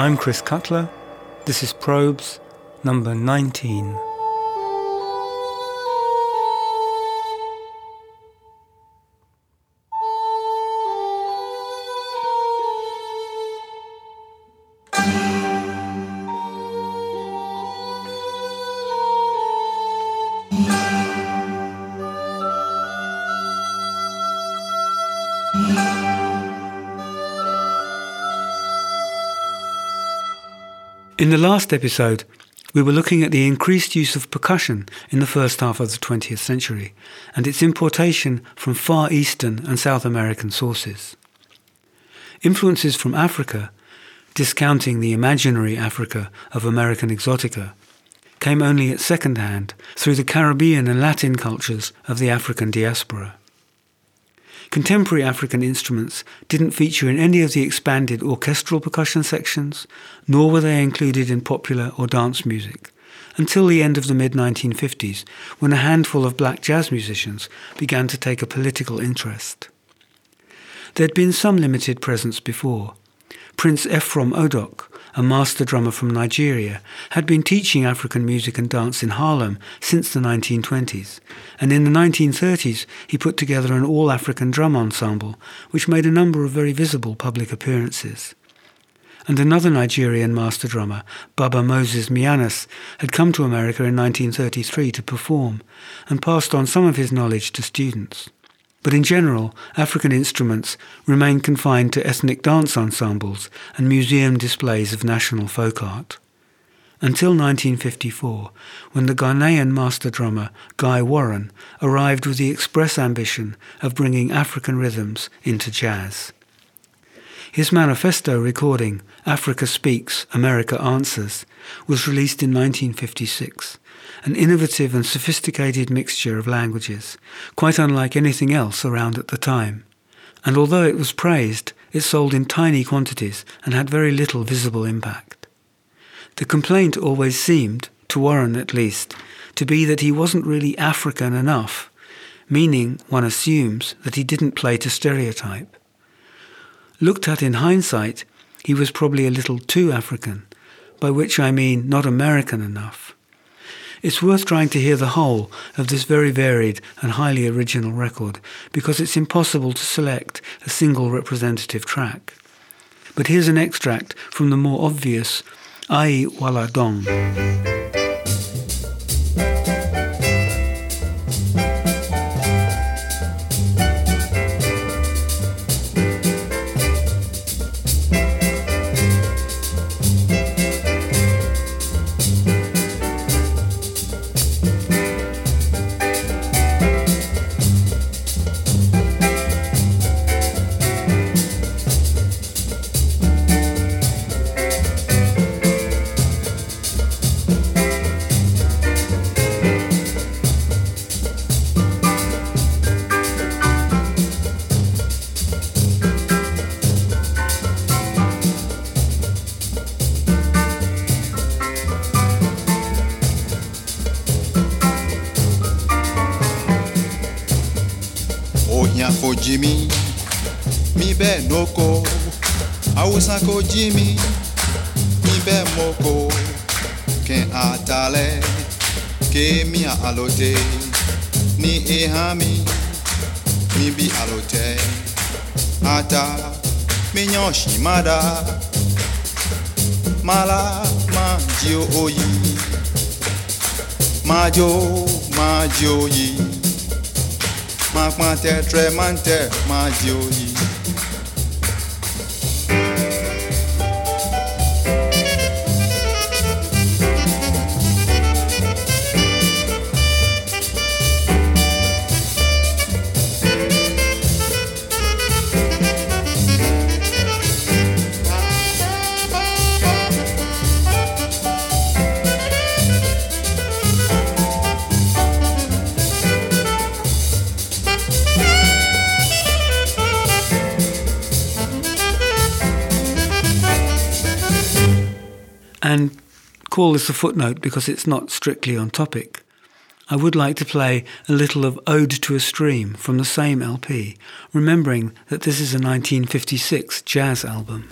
I'm Chris Cutler. This is Probes number 19. In the last episode, we were looking at the increased use of percussion in the first half of the 20th century and its importation from Far Eastern and South American sources. Influences from Africa, discounting the imaginary Africa of American exotica, came only at second hand through the Caribbean and Latin cultures of the African diaspora. Contemporary African instruments didn't feature in any of the expanded orchestral percussion sections, nor were they included in popular or dance music, until the end of the mid 1950s, when a handful of black jazz musicians began to take a political interest. There'd been some limited presence before. Prince Ephraim Odoh a master drummer from Nigeria, had been teaching African music and dance in Harlem since the 1920s, and in the 1930s he put together an all African drum ensemble, which made a number of very visible public appearances. And another Nigerian master drummer, Baba Moses Mianas, had come to America in 1933 to perform, and passed on some of his knowledge to students. But in general, African instruments remain confined to ethnic dance ensembles and museum displays of national folk art. Until 1954, when the Ghanaian master drummer Guy Warren arrived with the express ambition of bringing African rhythms into jazz. His manifesto recording, Africa Speaks, America Answers, was released in 1956 an innovative and sophisticated mixture of languages, quite unlike anything else around at the time. And although it was praised, it sold in tiny quantities and had very little visible impact. The complaint always seemed, to Warren at least, to be that he wasn't really African enough, meaning, one assumes, that he didn't play to stereotype. Looked at in hindsight, he was probably a little too African, by which I mean not American enough. It's worth trying to hear the whole of this very varied and highly original record because it's impossible to select a single representative track. But here's an extract from the more obvious Ai Wala Dong. alòde ni ehan mi bi àlòtẹ ata míyàn sì má da mala má jí oyì má jó má jí oyì má pọn tẹtrẹ má tẹ má jí oyì. And call this a footnote because it's not strictly on topic. I would like to play a little of Ode to a Stream from the same LP, remembering that this is a 1956 jazz album.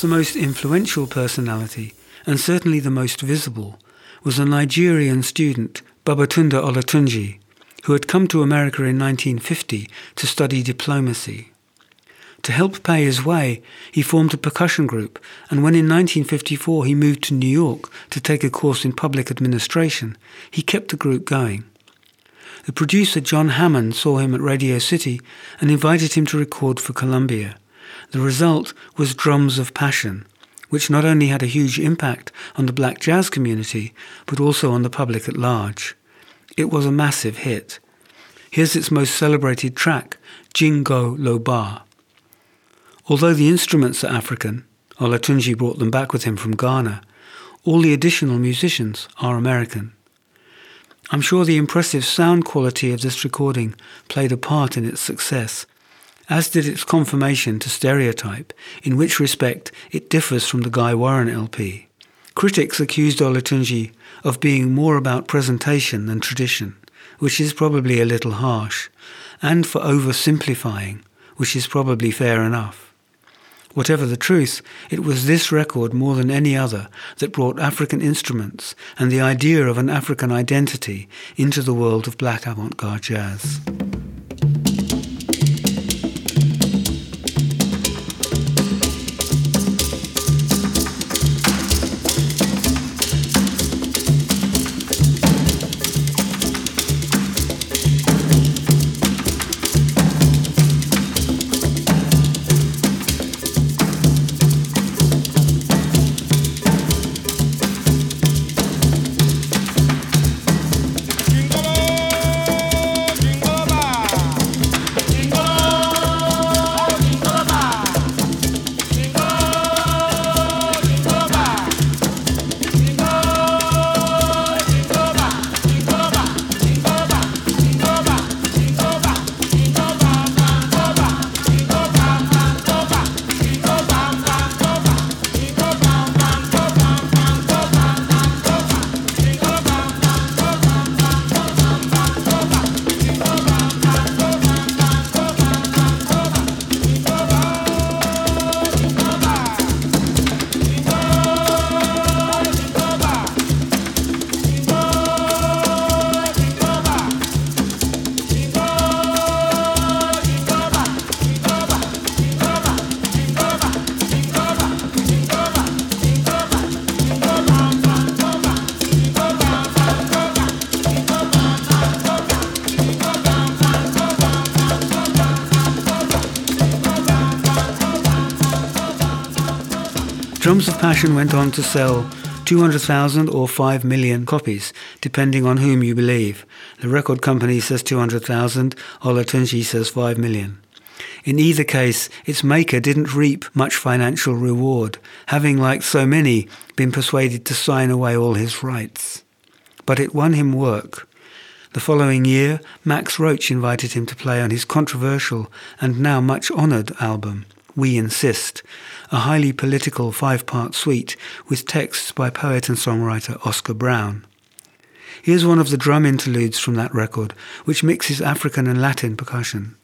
The most influential personality, and certainly the most visible, was a Nigerian student, Babatunde Olatunji, who had come to America in 1950 to study diplomacy. To help pay his way, he formed a percussion group, and when in 1954 he moved to New York to take a course in public administration, he kept the group going. The producer John Hammond saw him at Radio City and invited him to record for Columbia. The result was Drums of Passion, which not only had a huge impact on the black jazz community, but also on the public at large. It was a massive hit. Here's its most celebrated track, Jingo Loba. Although the instruments are African, Olatunji brought them back with him from Ghana, all the additional musicians are American. I'm sure the impressive sound quality of this recording played a part in its success, as did its confirmation to stereotype, in which respect it differs from the Guy Warren LP. Critics accused Olatunji of being more about presentation than tradition, which is probably a little harsh, and for oversimplifying, which is probably fair enough. Whatever the truth, it was this record more than any other that brought African instruments and the idea of an African identity into the world of black avant-garde jazz. Drums of Passion went on to sell 200,000 or 5 million copies, depending on whom you believe. The record company says 200,000, Olatunji says 5 million. In either case, its maker didn't reap much financial reward, having, like so many, been persuaded to sign away all his rights. But it won him work. The following year, Max Roach invited him to play on his controversial and now much honoured album, We Insist, a highly political five part suite with texts by poet and songwriter Oscar Brown. Here's one of the drum interludes from that record, which mixes African and Latin percussion.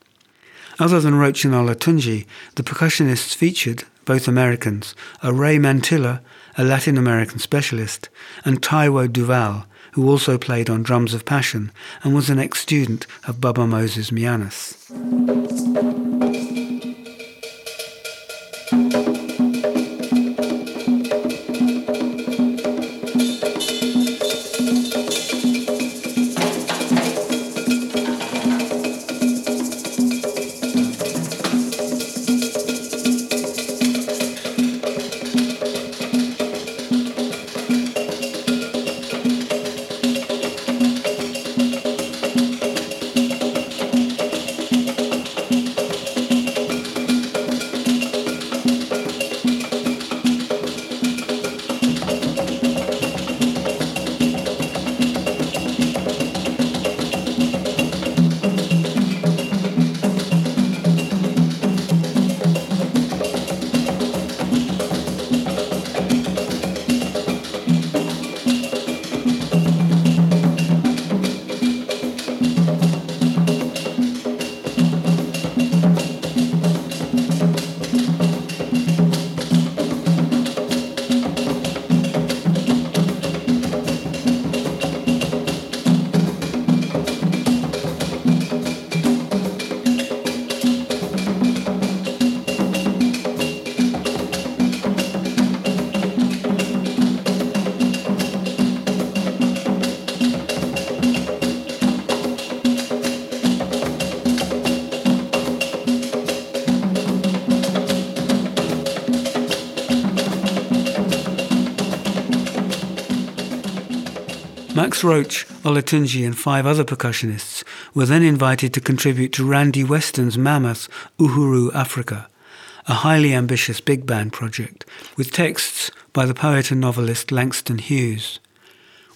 Other than Roach and Olatunji, the percussionists featured, both Americans, are Ray Mantilla, a Latin American specialist, and Taiwo Duval, who also played on Drums of Passion and was an ex-student of Baba Moses Mianis. Max Roach, Olatunji and five other percussionists were then invited to contribute to Randy Weston's mammoth Uhuru Africa, a highly ambitious big band project with texts by the poet and novelist Langston Hughes.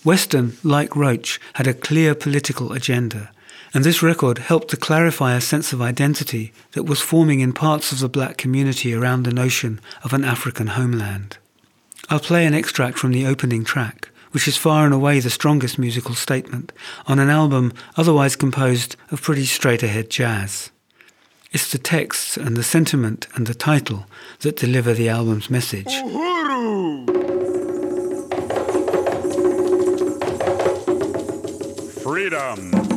Weston, like Roach, had a clear political agenda, and this record helped to clarify a sense of identity that was forming in parts of the black community around the notion of an African homeland. I'll play an extract from the opening track which is far and away the strongest musical statement on an album otherwise composed of pretty straight ahead jazz. It's the texts and the sentiment and the title that deliver the album's message. Uhuru! Freedom!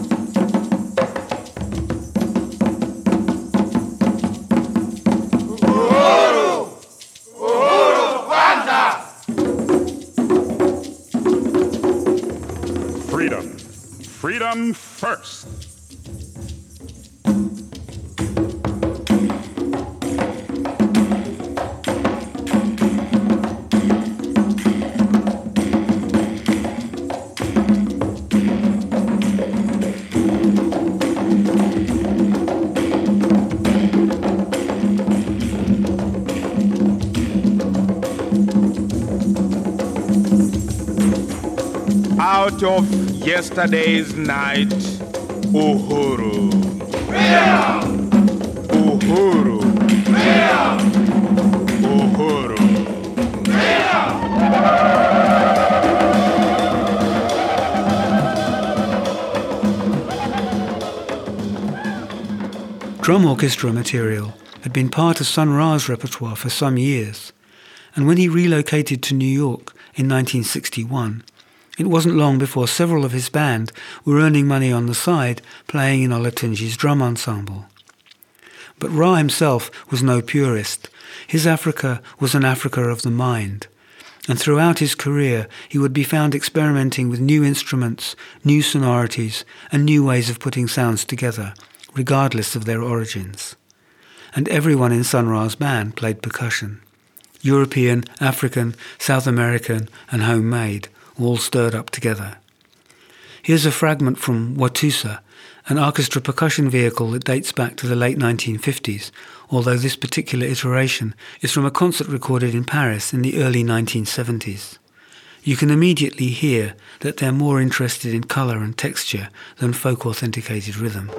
Freedom first. out of yesterday's night, Uhuru. Freedom! Uhuru. Freedom! Uhuru. Freedom! Drum orchestra material had been part of Sun Ra's repertoire for some years, and when he relocated to New York in 1961, it wasn't long before several of his band were earning money on the side playing in Olatunji's drum ensemble. But Ra himself was no purist. His Africa was an Africa of the mind. And throughout his career, he would be found experimenting with new instruments, new sonorities, and new ways of putting sounds together, regardless of their origins. And everyone in Sun Ra's band played percussion. European, African, South American, and homemade all stirred up together. Here's a fragment from Watusa, an orchestra percussion vehicle that dates back to the late 1950s, although this particular iteration is from a concert recorded in Paris in the early 1970s. You can immediately hear that they're more interested in colour and texture than folk authenticated rhythm.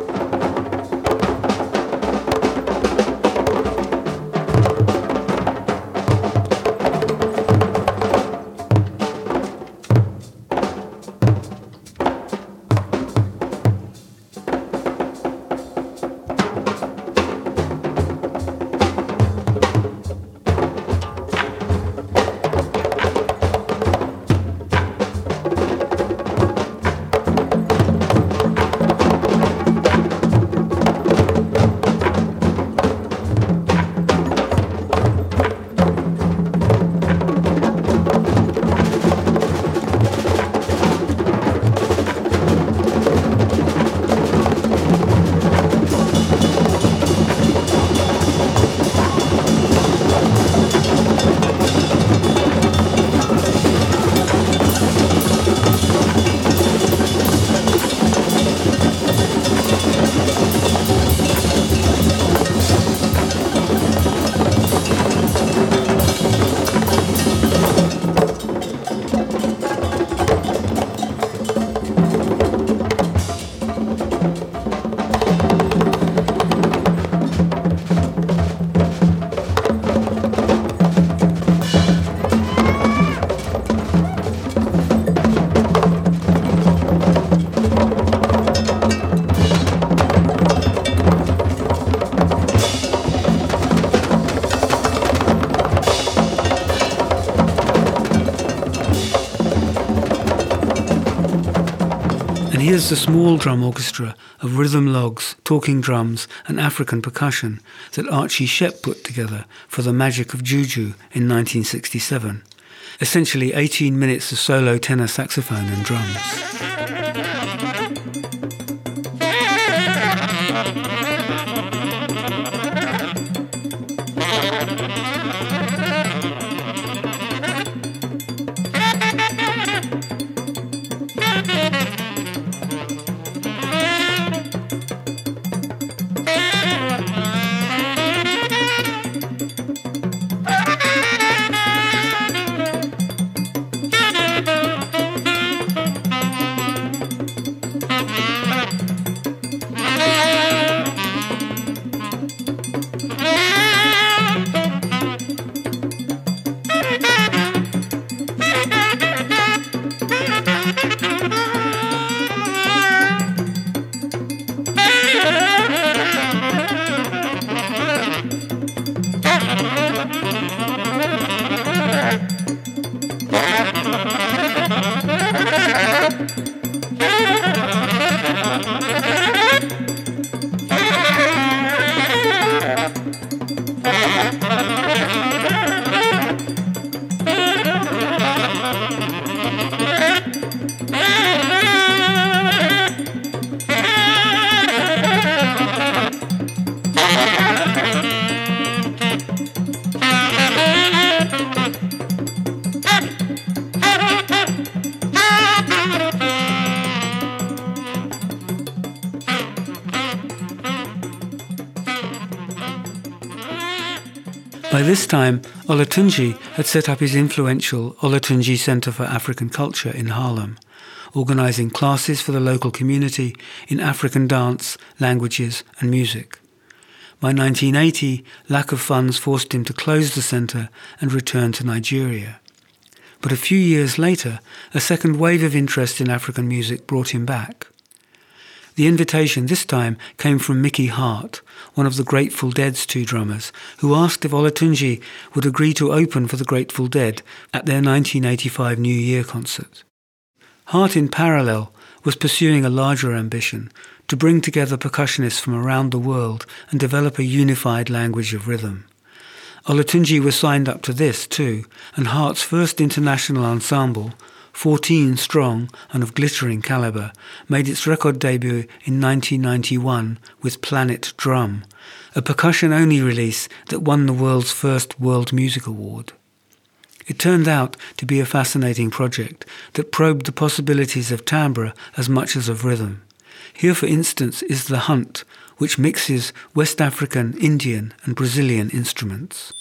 Here's the small drum orchestra of rhythm logs, talking drums, and African percussion that Archie Shepp put together for The Magic of Juju in 1967. Essentially 18 minutes of solo tenor saxophone and drums. This time, Olatunji had set up his influential Olatunji Center for African Culture in Harlem, organizing classes for the local community in African dance, languages, and music. By 1980, lack of funds forced him to close the center and return to Nigeria. But a few years later, a second wave of interest in African music brought him back. The invitation this time came from Mickey Hart, one of the Grateful Dead's two drummers, who asked if Olatunji would agree to open for the Grateful Dead at their 1985 New Year concert. Hart, in parallel, was pursuing a larger ambition to bring together percussionists from around the world and develop a unified language of rhythm. Olatunji was signed up to this too, and Hart's first international ensemble, 14 strong and of glittering caliber, made its record debut in 1991 with Planet Drum, a percussion-only release that won the world's first World Music Award. It turned out to be a fascinating project that probed the possibilities of timbre as much as of rhythm. Here, for instance, is The Hunt, which mixes West African, Indian, and Brazilian instruments.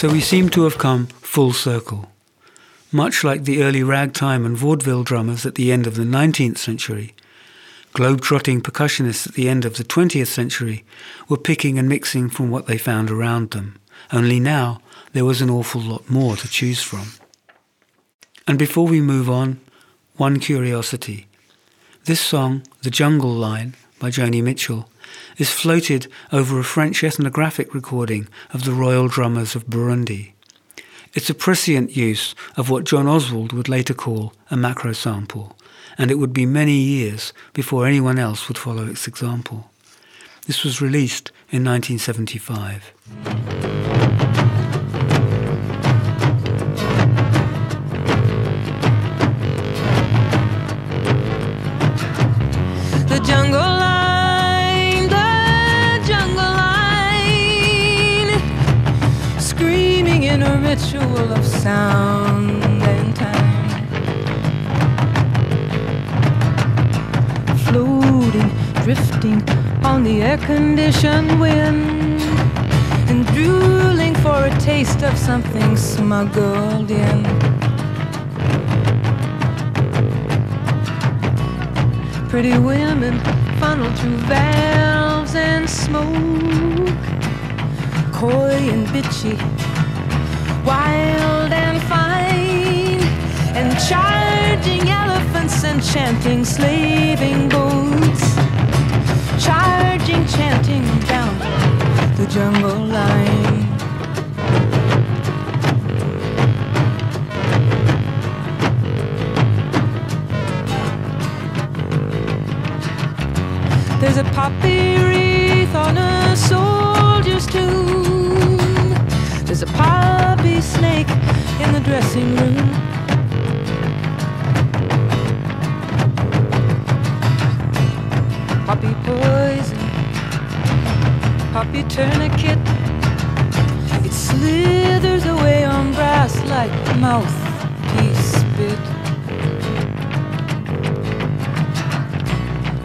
So we seem to have come full circle. Much like the early ragtime and vaudeville drummers at the end of the 19th century, globe-trotting percussionists at the end of the 20th century were picking and mixing from what they found around them. Only now there was an awful lot more to choose from. And before we move on, one curiosity. This song, The Jungle Line, by Joni Mitchell, is floated over a French ethnographic recording of the royal drummers of Burundi. It's a prescient use of what John Oswald would later call a macro sample, and it would be many years before anyone else would follow its example. This was released in 1975. The jungle ritual of sound and time, floating, drifting on the air-conditioned wind, and drooling for a taste of something smuggled in. Pretty women funneled through valves and smoke, coy and bitchy, wild and fine, and charging elephants and chanting slaving boats, charging, chanting down the jungle line. There's a poppy There's a poppy snake in the dressing room. Poppy poison, poppy tourniquet. It slithers away on brass like mouthpiece spit.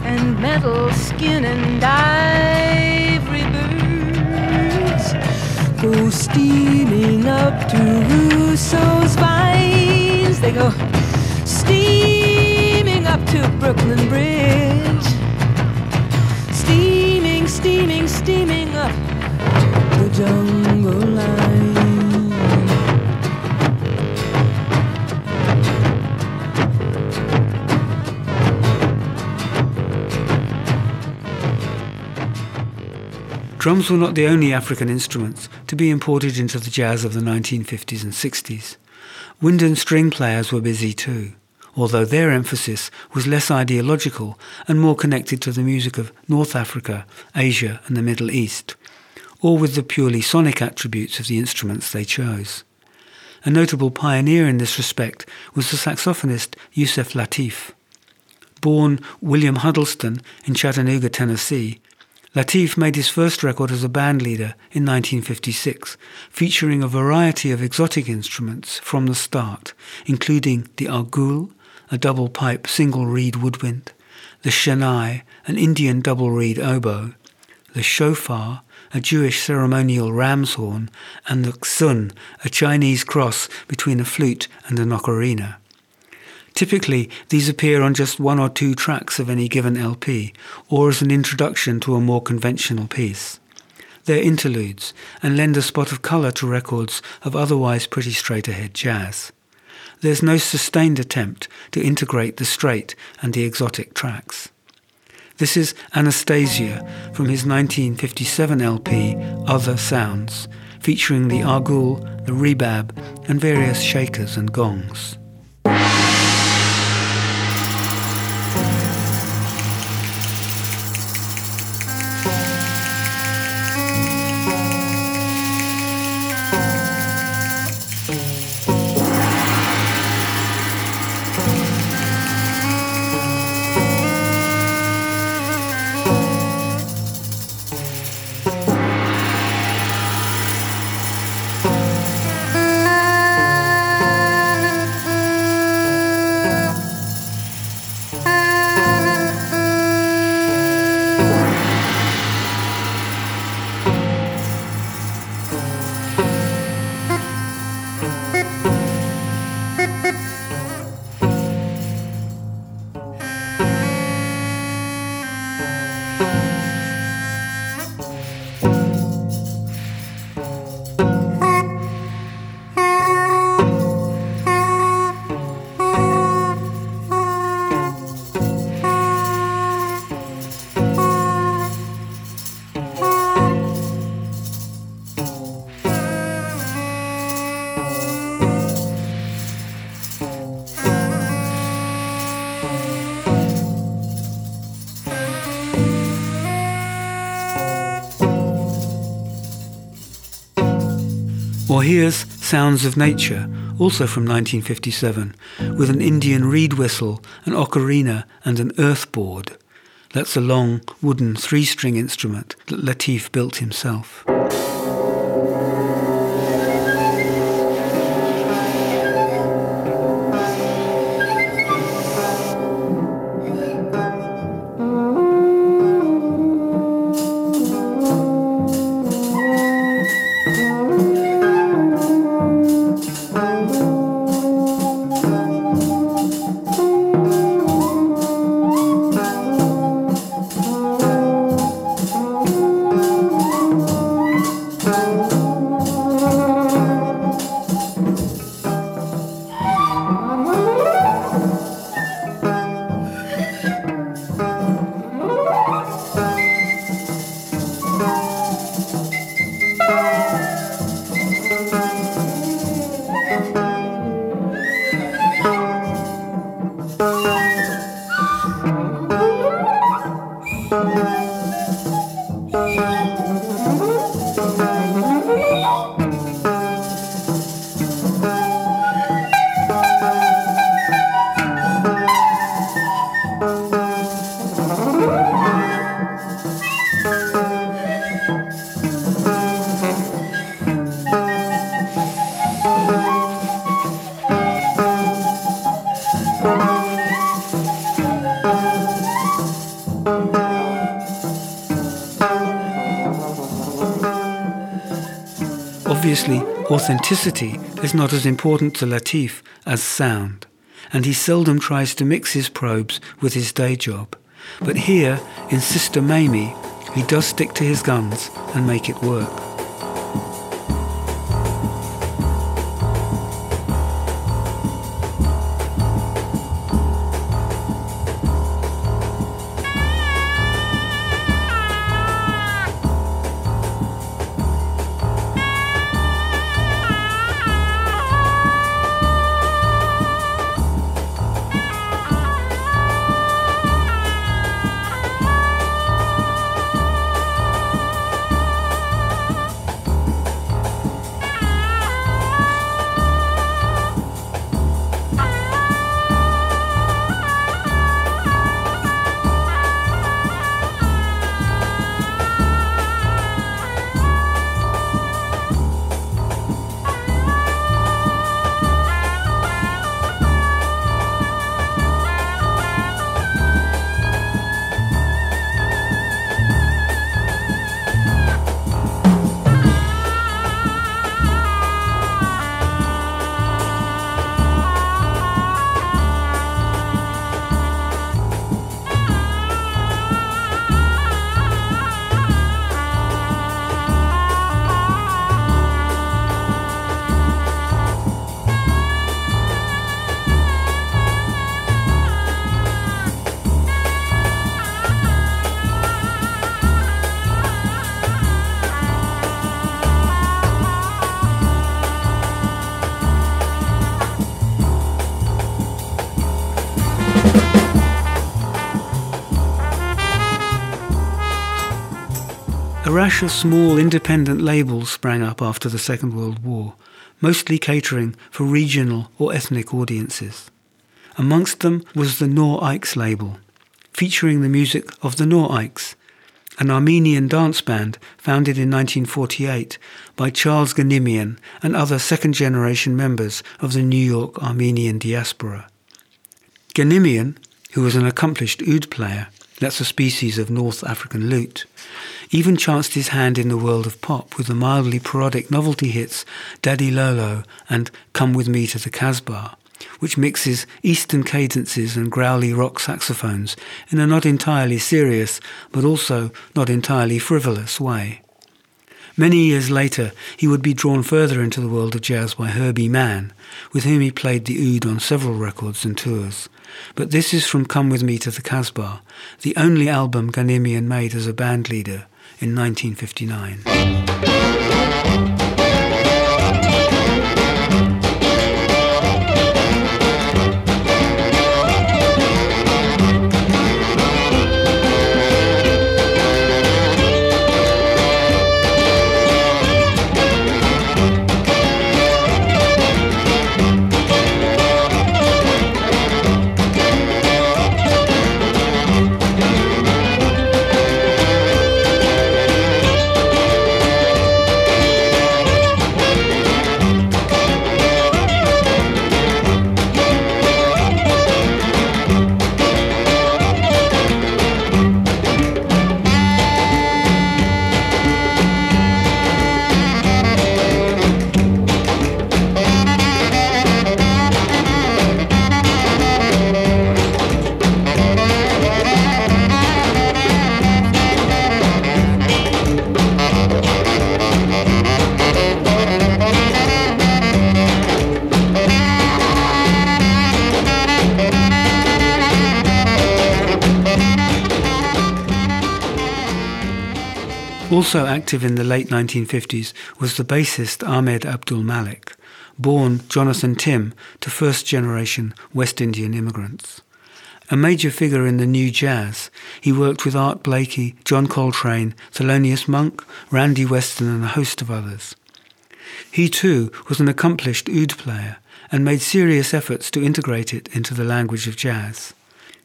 And metal skin and birds go steaming up to Rousseau's vines. They go steaming up to Brooklyn Bridge. Steaming, steaming, steaming up the jungle Drums were not the only African instruments to be imported into the jazz of the 1950s and 60s. Wind and string players were busy too, although their emphasis was less ideological and more connected to the music of North Africa, Asia, and the Middle East, or with the purely sonic attributes of the instruments they chose. A notable pioneer in this respect was the saxophonist Yusef Lateef. Born William Huddleston in Chattanooga, Tennessee, Lateef made his first record as a bandleader in 1956, featuring a variety of exotic instruments from the start, including the argul, a double pipe single reed woodwind, the shenai, an Indian double reed oboe, the shofar, a Jewish ceremonial ram's horn, and the xun, a Chinese cross between a flute and an ocarina. Typically, these appear on just one or two tracks of any given LP, or as an introduction to a more conventional piece. They're interludes and lend a spot of colour to records of otherwise pretty straight ahead jazz. There's no sustained attempt to integrate the straight and the exotic tracks. This is Anastasia from his 1957 LP Other Sounds, featuring the argul, the rebab, and various shakers and gongs. Sounds of Nature, also from 1957, with an Indian reed whistle, an ocarina, and an earth board. That's a long wooden three string instrument that Lateef built himself. Obviously, authenticity is not as important to Lateef as sound, and he seldom tries to mix his probes with his day job. But here, in Sister Mamie, he does stick to his guns and make it work. Rash of small independent labels sprang up after the Second World War, mostly catering for regional or ethnic audiences. Amongst them was the Nor Ikes label, featuring the music of the Nor Ikes, an Armenian dance band founded in 1948 by Charles Ganimian and other second generation members of the New York Armenian diaspora. Ganimian, who was an accomplished oud player, that's a species of North African lute, even chanced his hand in the world of pop with the mildly parodic novelty hits Daddy Lolo and Come With Me to the Casbah, which mixes Eastern cadences and growly rock saxophones in a not entirely serious but also not entirely frivolous way. Many years later, he would be drawn further into the world of jazz by Herbie Mann, with whom he played the oud on several records and tours. But this is from Come With Me to the Casbah, the only album Ganimian made as a band leader in 1959. Active in the late 1950s was the bassist Ahmed Abdul Malik, born Jonathan Tim to first generation West Indian immigrants. A major figure in the new jazz, he worked with Art Blakey, John Coltrane, Thelonious Monk, Randy Weston, and a host of others. He too was an accomplished oud player and made serious efforts to integrate it into the language of jazz.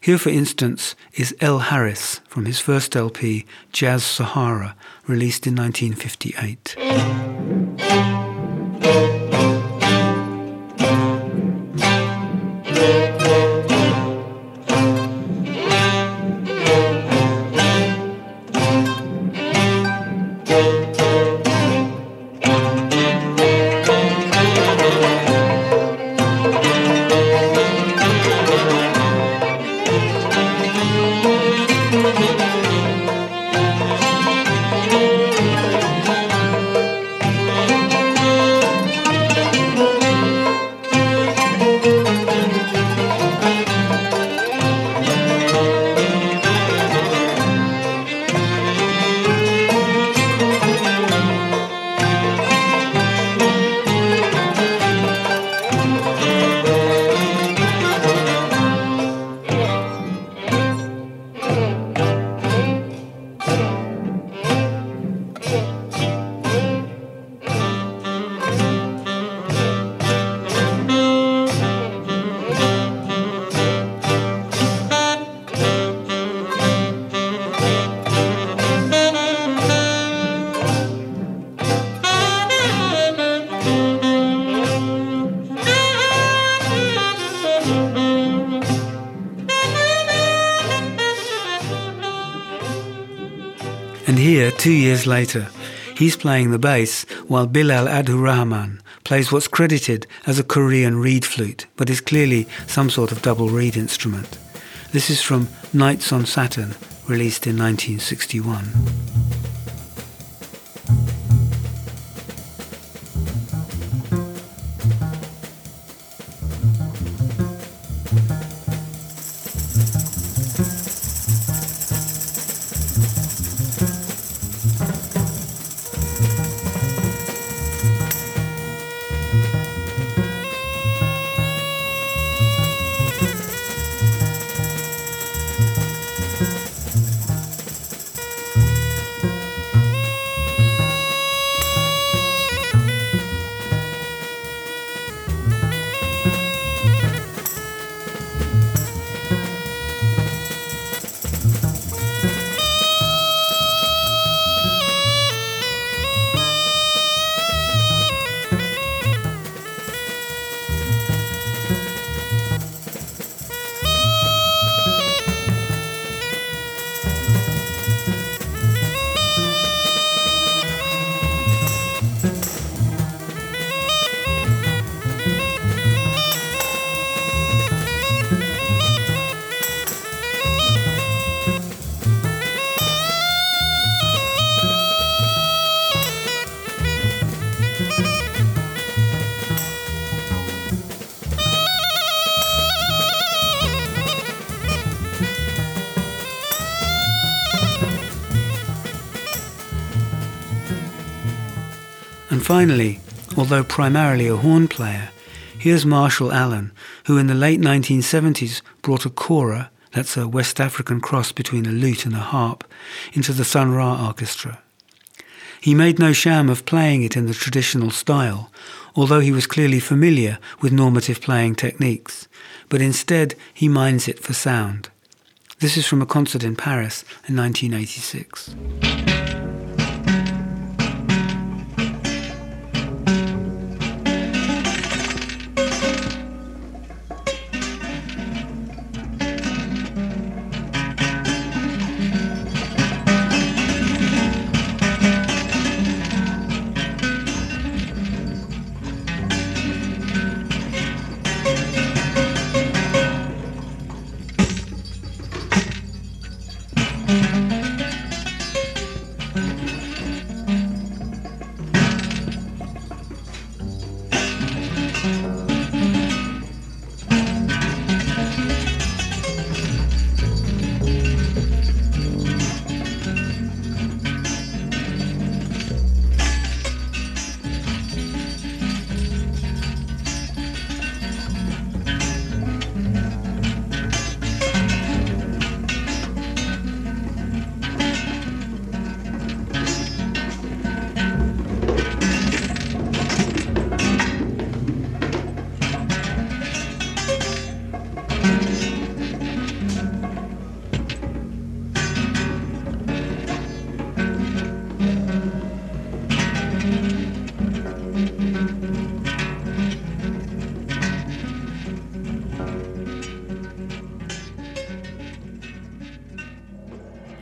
Here, for instance, is El Haris from his first LP, Jazz Sahara, released in 1958. Years later, he's playing the bass while Bilal Abdurrahman plays what's credited as a Korean reed flute, but is clearly some sort of double reed instrument. This is from Nights on Saturn, released in 1961. Finally, although primarily a horn player, here's Marshall Allen, who in the late 1970s brought a kora, that's a West African cross between a lute and a harp, into the Sun Ra Orchestra. He made no sham of playing it in the traditional style, although he was clearly familiar with normative playing techniques, but instead he mines it for sound. This is from a concert in Paris in 1986.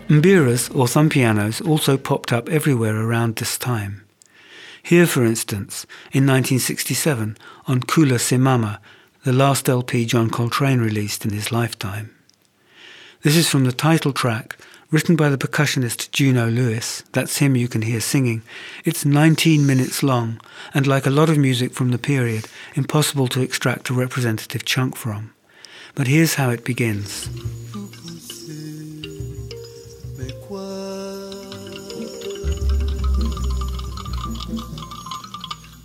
Mbiras or thumb pianos also popped up everywhere around this time. Here, for instance, in 1967 on Kulu Sé Mama, the last LP John Coltrane released in his lifetime. This is from the title track, written by the percussionist Juno Lewis. That's him you can hear singing. It's 19 minutes long, and like a lot of music from the period, impossible to extract a representative chunk from. But here's how it begins.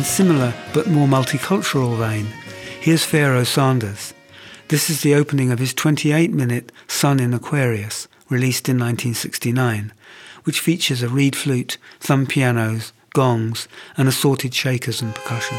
In similar but more multicultural vein, here's Pharoah Sanders. This is the opening of his 28-minute Sun in Aquarius, released in 1969, which features a reed flute, thumb pianos, gongs, and assorted shakers and percussion.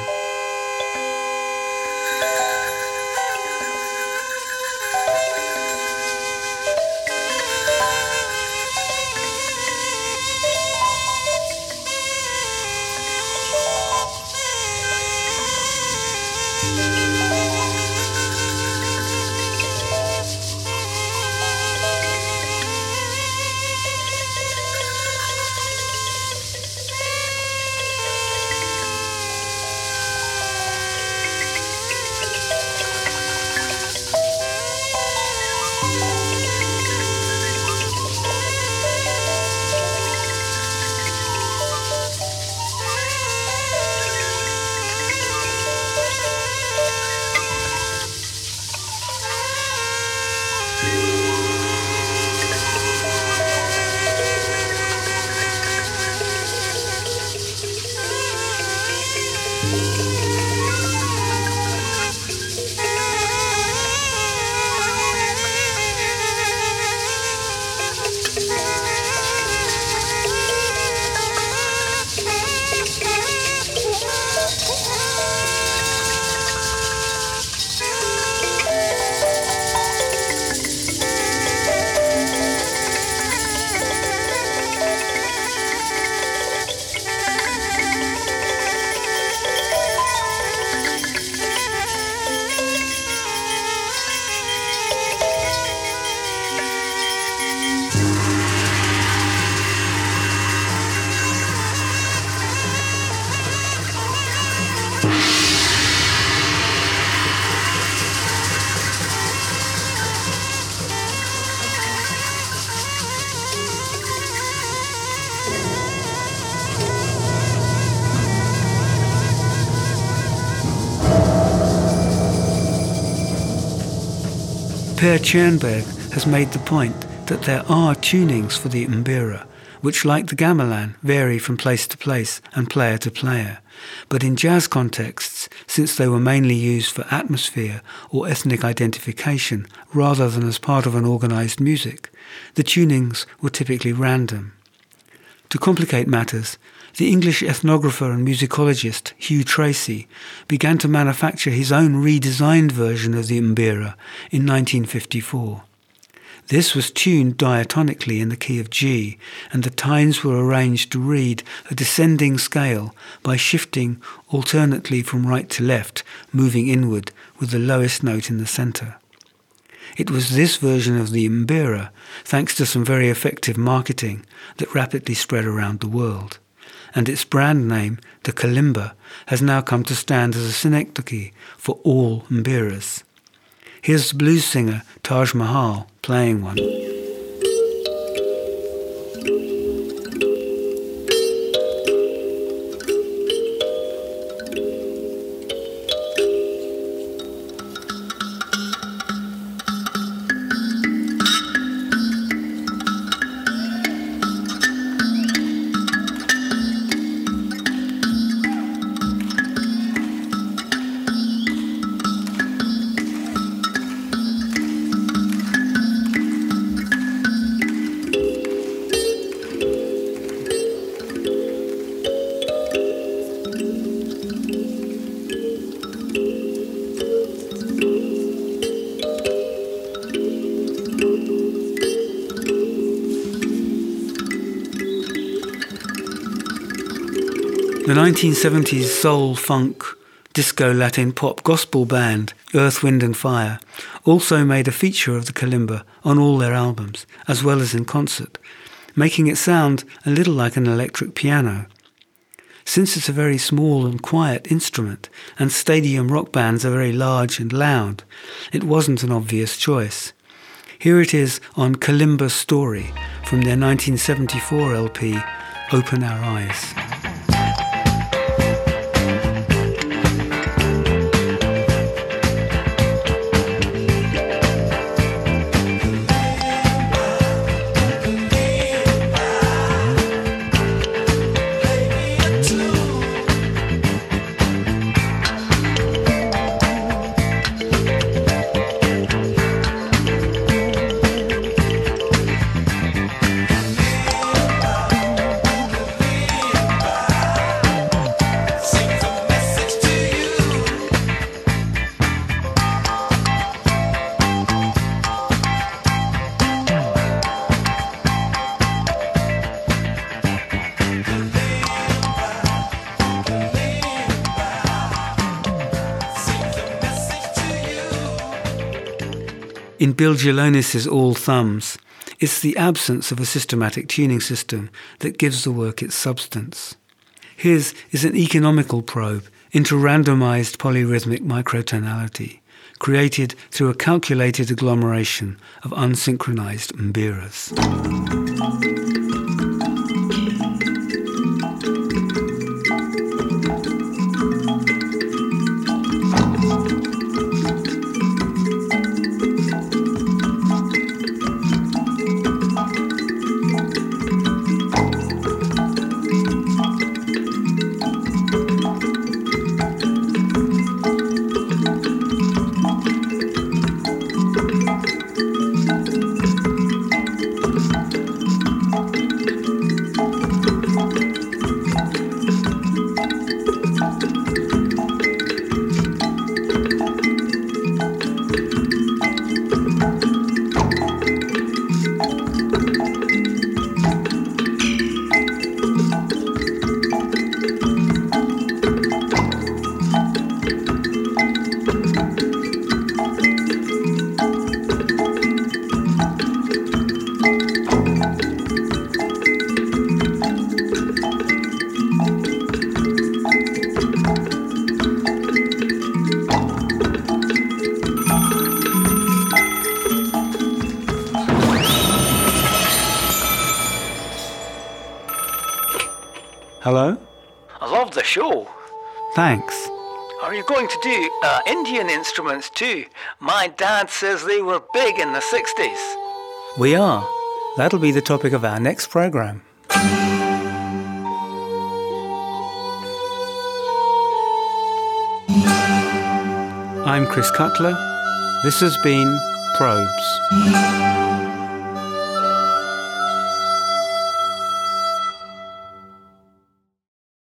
Per Tjernberg has made the point that there are tunings for the mbira, which like the gamelan vary from place to place and player to player. But in jazz contexts, since they were mainly used for atmosphere or ethnic identification rather than as part of an organized music, the tunings were typically random. To complicate matters, the English ethnographer and musicologist Hugh Tracey began to manufacture his own redesigned version of the mbira in 1954. This was tuned diatonically in the key of G, and the tines were arranged to read a descending scale by shifting alternately from right to left, moving inward with the lowest note in the center. It was this version of the mbira, thanks to some very effective marketing, that rapidly spread around the world and its brand name, the kalimba, has now come to stand as a synecdoche for all mbiras. Here's blues singer Taj Mahal playing one. 1970s soul, funk, disco, Latin pop gospel band Earth, Wind and Fire also made a feature of the kalimba on all their albums, as well as in concert, making it sound a little like an electric piano. Since it's a very small and quiet instrument, and stadium rock bands are very large and loud, it wasn't an obvious choice. Here it is on Kalimba Story from their 1974 LP, Open Our Eyes. Bill Gilonis's All Thumbs, it's the absence of a systematic tuning system that gives the work its substance. His is an economical probe into randomized polyrhythmic microtonality, created through a calculated agglomeration of unsynchronized mbiras. Going to do uh, Indian instruments too? My dad says they were big in the 60s. We are. That'll be the topic of our next program. I'm Chris Cutler. This has been Probes.